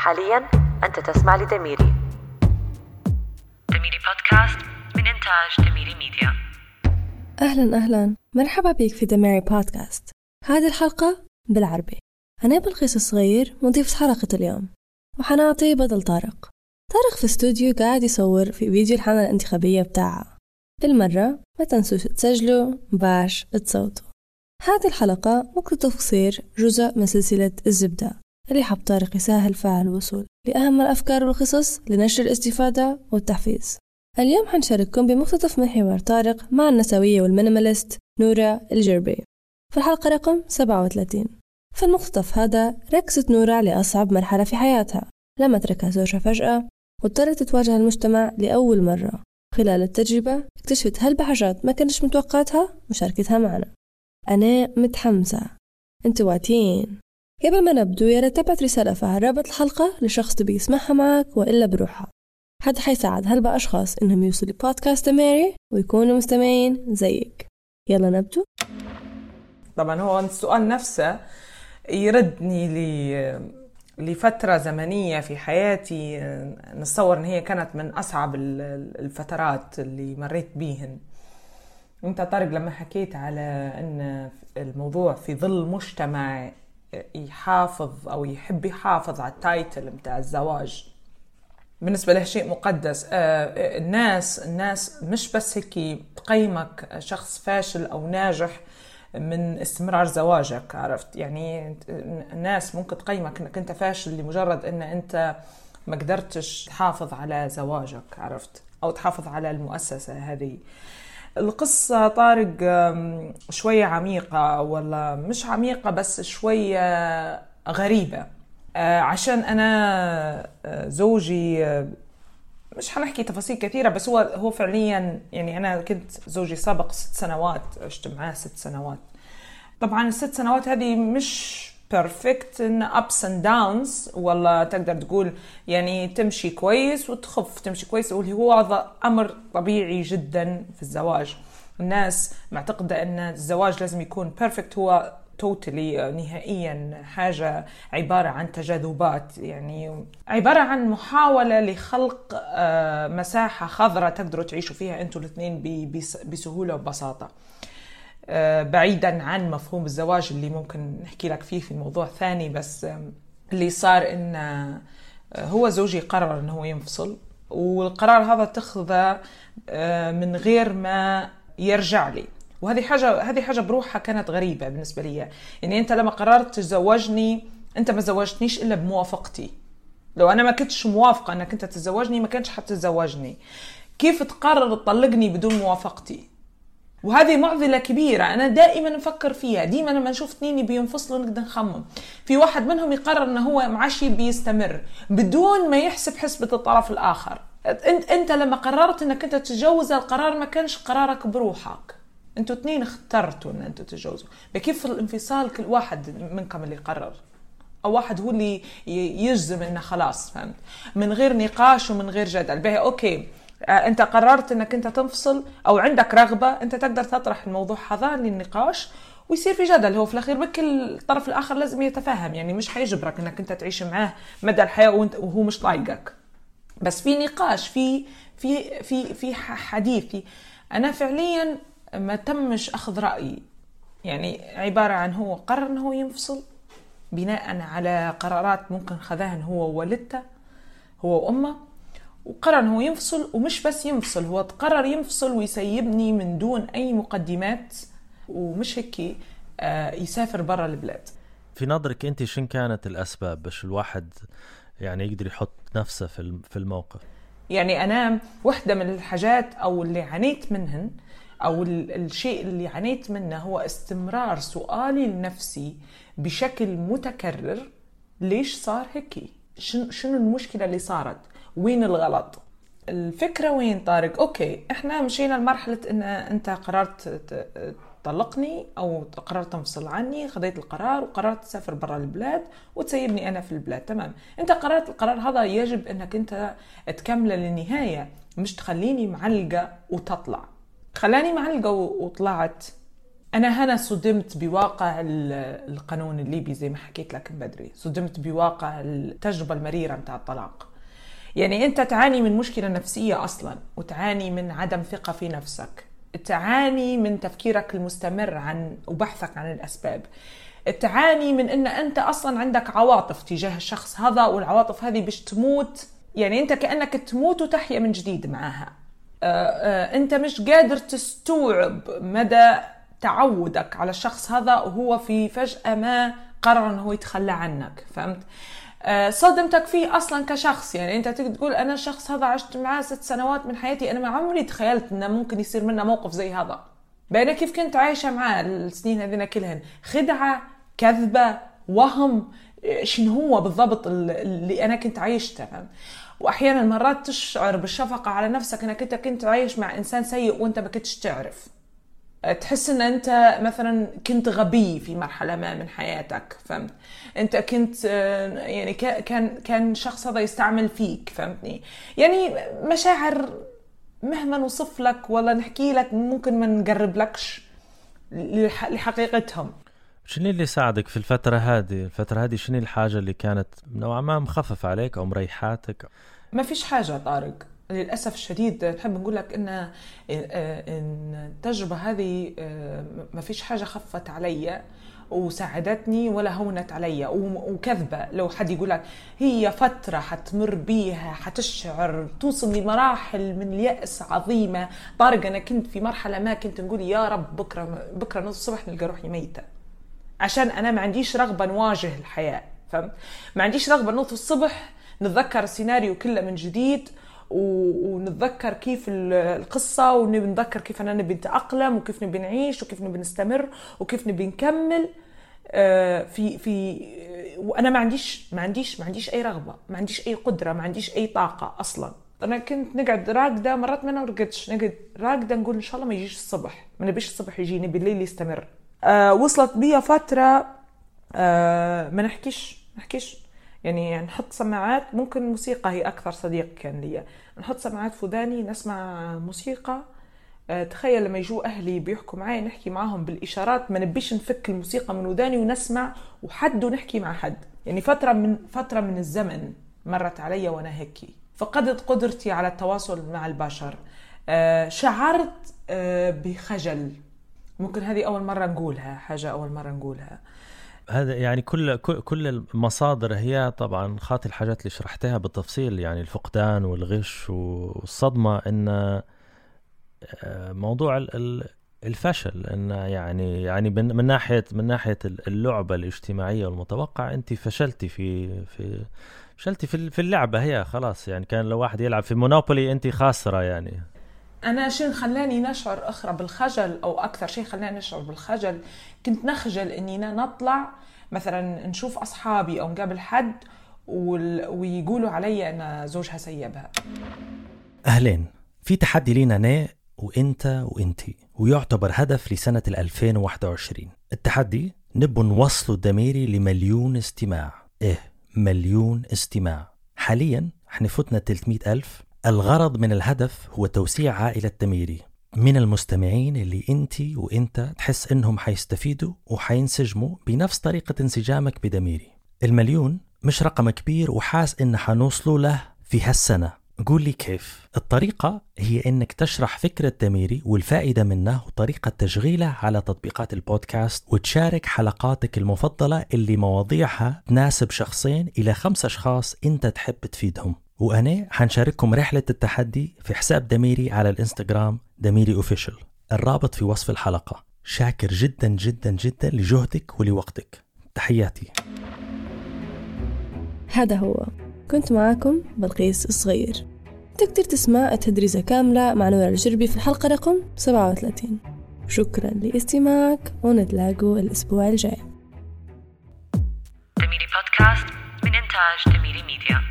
حاليا أنت تسمع لدميري. دميري بودكاست من إنتاج دميري ميديا أهلا أهلا. مرحبا بك في دميري بودكاست هذه الحلقة بالعربي. أنا بلقيس الصغير مضيفة حلقة اليوم. وحنعطي بدل طارق. طارق في استوديو قاعد يصور في فيديو الحملة الانتخابية بتاعها بالمرة ما تنسوش تسجلوا باش تصوتوا. هذه الحلقة ممكن تصير جزء من سلسلة الزبدة. حب طارق يسهل فيها الوصول لأهم الأفكار والقصص لنشر الاستفادة والتحفيز. اليوم حنشارككم بمقتطف من حوار طارق مع النسوية والمينيماليست نورا الجربي. في الحلقة رقم 37 في المقتطف هذا ركزت نورا لأصعب مرحلة في حياتها. لما تركها زوجها فجأة واضطرت تواجه المجتمع لأول مرة. خلال التجربة اكتشفت هالبحاجات ما كنتش متوقعتها مشاركتها معنا. أنا متحمسة. أنتوا واتين قبل ما نبدو يا ريت تبعت رسالة فيها رابط الحلقة لشخص تبي يسمعها معك وإلا بروحها. هذا حيساعد هلبا أشخاص إنهم يوصلوا بودكاست ماري ويكونوا مستمعين زيك. يلا نبدو. طبعا هو السؤال نفسه يردني ل لفترة زمنية في حياتي نتصور إن هي كانت من أصعب الفترات اللي مريت بيهن. أنت طارق لما حكيت على إن الموضوع في ظل مجتمع يحافظ أو يحب يحافظ على التايتل بتاع الزواج. بالنسبة له شيء مقدس. آه، الناس الناس مش بس هيك تقيمك شخص فاشل أو ناجح من استمرار زواجك عرفت؟ يعني الناس ممكن تقيمك إنك أنت فاشل لمجرد إن أنت ما قدرتش تحافظ على زواجك عرفت؟ أو تحافظ على المؤسسة هذه. القصة طارق شوية عميقة ولا مش عميقة بس شوية غريبة. آه، عشان أنا آه، زوجي آه، مش حنحكي تفاصيل كثيرة بس هو هو فعليا يعني أنا كنت زوجي سابق ست سنوات عشت معاه ست سنوات. طبعا الست سنوات هذه مش perfect ان ups and downs والله تقدر تقول يعني تمشي كويس وتخف تمشي كويس. واللي هو هذا أمر طبيعي جدا في الزواج. الناس معتقدة أن الزواج لازم يكون بيرفكت هو توتالي نهائيا حاجة عبارة عن تجاذبات. يعني عبارة عن محاولة لخلق آه، مساحة خضراء تقدروا تعيشوا فيها أنتوا الاثنين بسهولة وبساطة آه، بعيدا عن مفهوم الزواج اللي ممكن نحكي لك فيه في موضوع ثاني بس اللي صار إن آه، هو زوجي قرر انه هو ينفصل والقرار هذا اتخذه آه، من غير ما يرجع لي. وهذه حاجة هذه حاجة بروحها كانت غريبة بالنسبة لي. يعني أنت لما قررت تتزوجني أنت ما زوجتنيش إلا بموافقتي. لو أنا ما كنتش موافقة إنك أنت تتزوجني ما كنتش حتتزوجني. كيف تقرر تطلقني بدون موافقتي؟ وهذه معضلة كبيرة أنا دائما نفكر فيها. ديما لما نشوف اثنين بينفصلوا نقدر نخمم. في واحد منهم يقرر إنه هو معشي بيستمر بدون ما يحسب حسبة الطرف الآخر. انت أنت لما قررت إنك أنت تتجوز القرار ما كانش قرارك بروحك. أنتوا اثنين اخترتوا إن أنتوا تتجوزوا. كيف الانفصال كل واحد منكم اللي قرر أو واحد هو اللي يجزم إنه خلاص فهمت؟ من غير نقاش ومن غير جدل. به أوكي. انت قررت انك انت تنفصل أو عندك رغبة انت تقدر تطرح الموضوع. هذا للنقاش ويصير في جدل. هو في الأخير بك الطرف الآخر لازم يتفهم يعني مش حيجبرك انك انت تعيش معاه مدى الحياة وانت وهو مش طايقك بس في نقاش في في في في حديث أنا فعليا ما تمش أخذ رأيي. يعني عبارة عن هو قرر انه ينفصل بناء على قرارات ممكن خذاها هو ووالدته هو وأمه. وقرر انه ينفصل ومش بس ينفصل هو قرر ينفصل ويسيبني من دون أي مقدمات ومش هيك آه، يسافر برا البلاد. في نظرك أنت شن كانت الأسباب؟ باش الواحد يعني يقدر يحط نفسه في في الموقف؟ يعني أنا واحدة من الحاجات أو اللي عانيت منهن أو الشيء اللي عانيت منه هو استمرار سؤالي لنفسي بشكل متكرر. ليش صار هيك شنو المشكلة اللي صارت؟ وين الغلط؟ الفكرة وين طارق؟ أوكي إحنا مشينا لمرحلة إن أنت قررت تطلقني أو قررت تنفصل عني خذيت القرار وقررت تسافر برا البلاد وتسيبني أنا في البلاد. تمام. أنت قررت القرار هذا يجب إنك أنت تكمله للنهاية مش تخليني معلقة وتطلع. خلاني معلقة وطلعت. أنا هنا صدمت بواقع القانون الليبي زي ما حكيت لك بدري. صدمت بواقع التجربة المريرة متاع الطلاق. يعني أنت تعاني من مشكلة نفسية أصلا وتعاني من عدم ثقة في نفسك. تعاني من تفكيرك المستمر عن وبحثك عن الأسباب. تعاني من أن أنت أصلا عندك عواطف تجاه الشخص هذا والعواطف هذه باش تموت. يعني أنت كأنك تموت وتحيا من جديد معها آه، آه، أنت مش قادر تستوعب مدى تعودك على الشخص هذا وهو في فجأة ما قرر أنه يتخلى عنك. فهمت؟ آه، صدمتك فيه أصلا كشخص. يعني أنت تقول أنا الشخص هذا عشت معاه ست سنوات من حياتي أنا ما عمري تخيلت إنه ممكن يصير منه موقف زي هذا. بين كيف كنت عايشة معاه السنين هذين كلهن؟ خدعة كذبة وهم. شنو هو بالضبط اللي أنا كنت عايشته؟ واحيانا مرات تشعر بالشفقة على نفسك إنك أنت كنت عايش مع إنسان سيء وأنت ما كنتش تعرف. تحس إن أنت مثلا كنت غبي في مرحلة ما من حياتك فهمت أنت كنت يعني كان كان شخص هذا يستعمل فيك فهمتني يعني مشاعر مهما نوصف لك ولا نحكي لك ممكن ما نقرب لكش لحقيقتهم شنو اللي ساعدك في الفترة هذه؟ الفترة هذه شنو الحاجة اللي كانت نوعا ما مخفف عليك أو مريحاتك؟ ما فيش حاجة طارق للأسف الشديد نحب نقول لك إن التجربه هذه آه، ما فيش حاجة خفت علي وساعدتني ولا هونت علي وكذبة. لو حد يقول لك هي فترة حتمر بيها حتشعر توصل لمراحل من الياس عظيمة. طارق أنا كنت في مرحلة ما كنت نقول يا رب بكرة بكرة نص الصبح نلقى روحي ميتة. عشان أنا ما عنديش رغبة نواجه الحياة فهمت؟ ما عنديش رغبة نوصل الصبح نتذكر السيناريو كله من جديد ونتذكر كيف القصة ونتذكر كيف أنا نبي نتأقلم وكيف نبي نعيش وكيف نبي نستمر وكيف نبي نكمل. آه، في في وأنا ما عنديش ما عنديش ما عنديش أي رغبة ما عنديش أي قدرة ما عنديش أي طاقة أصلا. أنا كنت نقعد راقده مرات ما نرقدش نقعد راقده نقول إن شاء الله ما يجيش الصبح ما نبيش الصبح يجي نبي الليل يستمر. آه وصلت بيا فترة آه ما نحكيش نحكيش. يعني نحط سماعات ممكن الموسيقى هي أكثر صديق كان لي. نحط سماعات في وداني نسمع موسيقى. آه، تخيل لما يجوا أهلي بيحكوا معي نحكي معاهم بالإشارات ما نبيش نفك الموسيقى من وداني ونسمع وحد ونحكي مع حد. يعني فترة من فترة من الزمن مرت علي وأنا هيك. فقدت قدرتي على التواصل مع البشر. آه، شعرت آه، بخجل. ممكن هذه أول مرة نقولها حاجة أول مرة نقولها. هذا يعني كل كل المصادر هي طبعا خاطي الحاجات اللي شرحتها بالتفصيل يعني الفقدان والغش والصدمة إن آه، موضوع الفشل إن يعني يعني من ناحية من ناحية اللعبة الاجتماعية والمتوقع أنت فشلتي في في فشلتي في في اللعبة هي خلاص يعني كان لو واحد يلعب في مونوبولي أنت خاسرة يعني. أنا شيء خلاني نشعر أخرى بالخجل أو أكثر شيء خلاني نشعر بالخجل. كنت نخجل إني نطلع مثلا نشوف أصحابي أو نقابل حد ويقولوا علي أن زوجها سيبها. أهلين في تحدي لينا أنا وإنت وإنتي ويعتبر هدف لسنة 2021 التحدي نبو نوصلوا الدميري لمليون استماع. إيه مليون استماع. حاليا إحنا فتنا 300 ألف الغرض من الهدف هو توسيع عائلة دميري من المستمعين اللي انت وانت تحس انهم حيستفيدوا وحينسجموا بنفس طريقة انسجامك بدميري. المليون مش رقم كبير وحاس ان حنوصلوا له في هالسنة. قول لي كيف. الطريقة هي انك تشرح فكرة دميري والفائدة منه وطريقة تشغيله على تطبيقات البودكاست وتشارك حلقاتك المفضلة اللي مواضيعها تناسب شخصين إلى خمس أشخاص انت تحب تفيدهم. وأنا حنشارككم رحلة التحدي في حساب دميري على الإنستغرام دميري official الرابط في وصف الحلقة. شاكر جدا جدا جدا لجهدك ولوقتك. تحياتي. هذا هو. كنت معاكم بلقيس الصغير. تقدر تسمع التدريسة كاملة مع نور الجربي في الحلقة رقم 37 شكرا لاستماعك ونتلاقوا الأسبوع الجاي. دميري بودكاست من إنتاج دميري ميديا.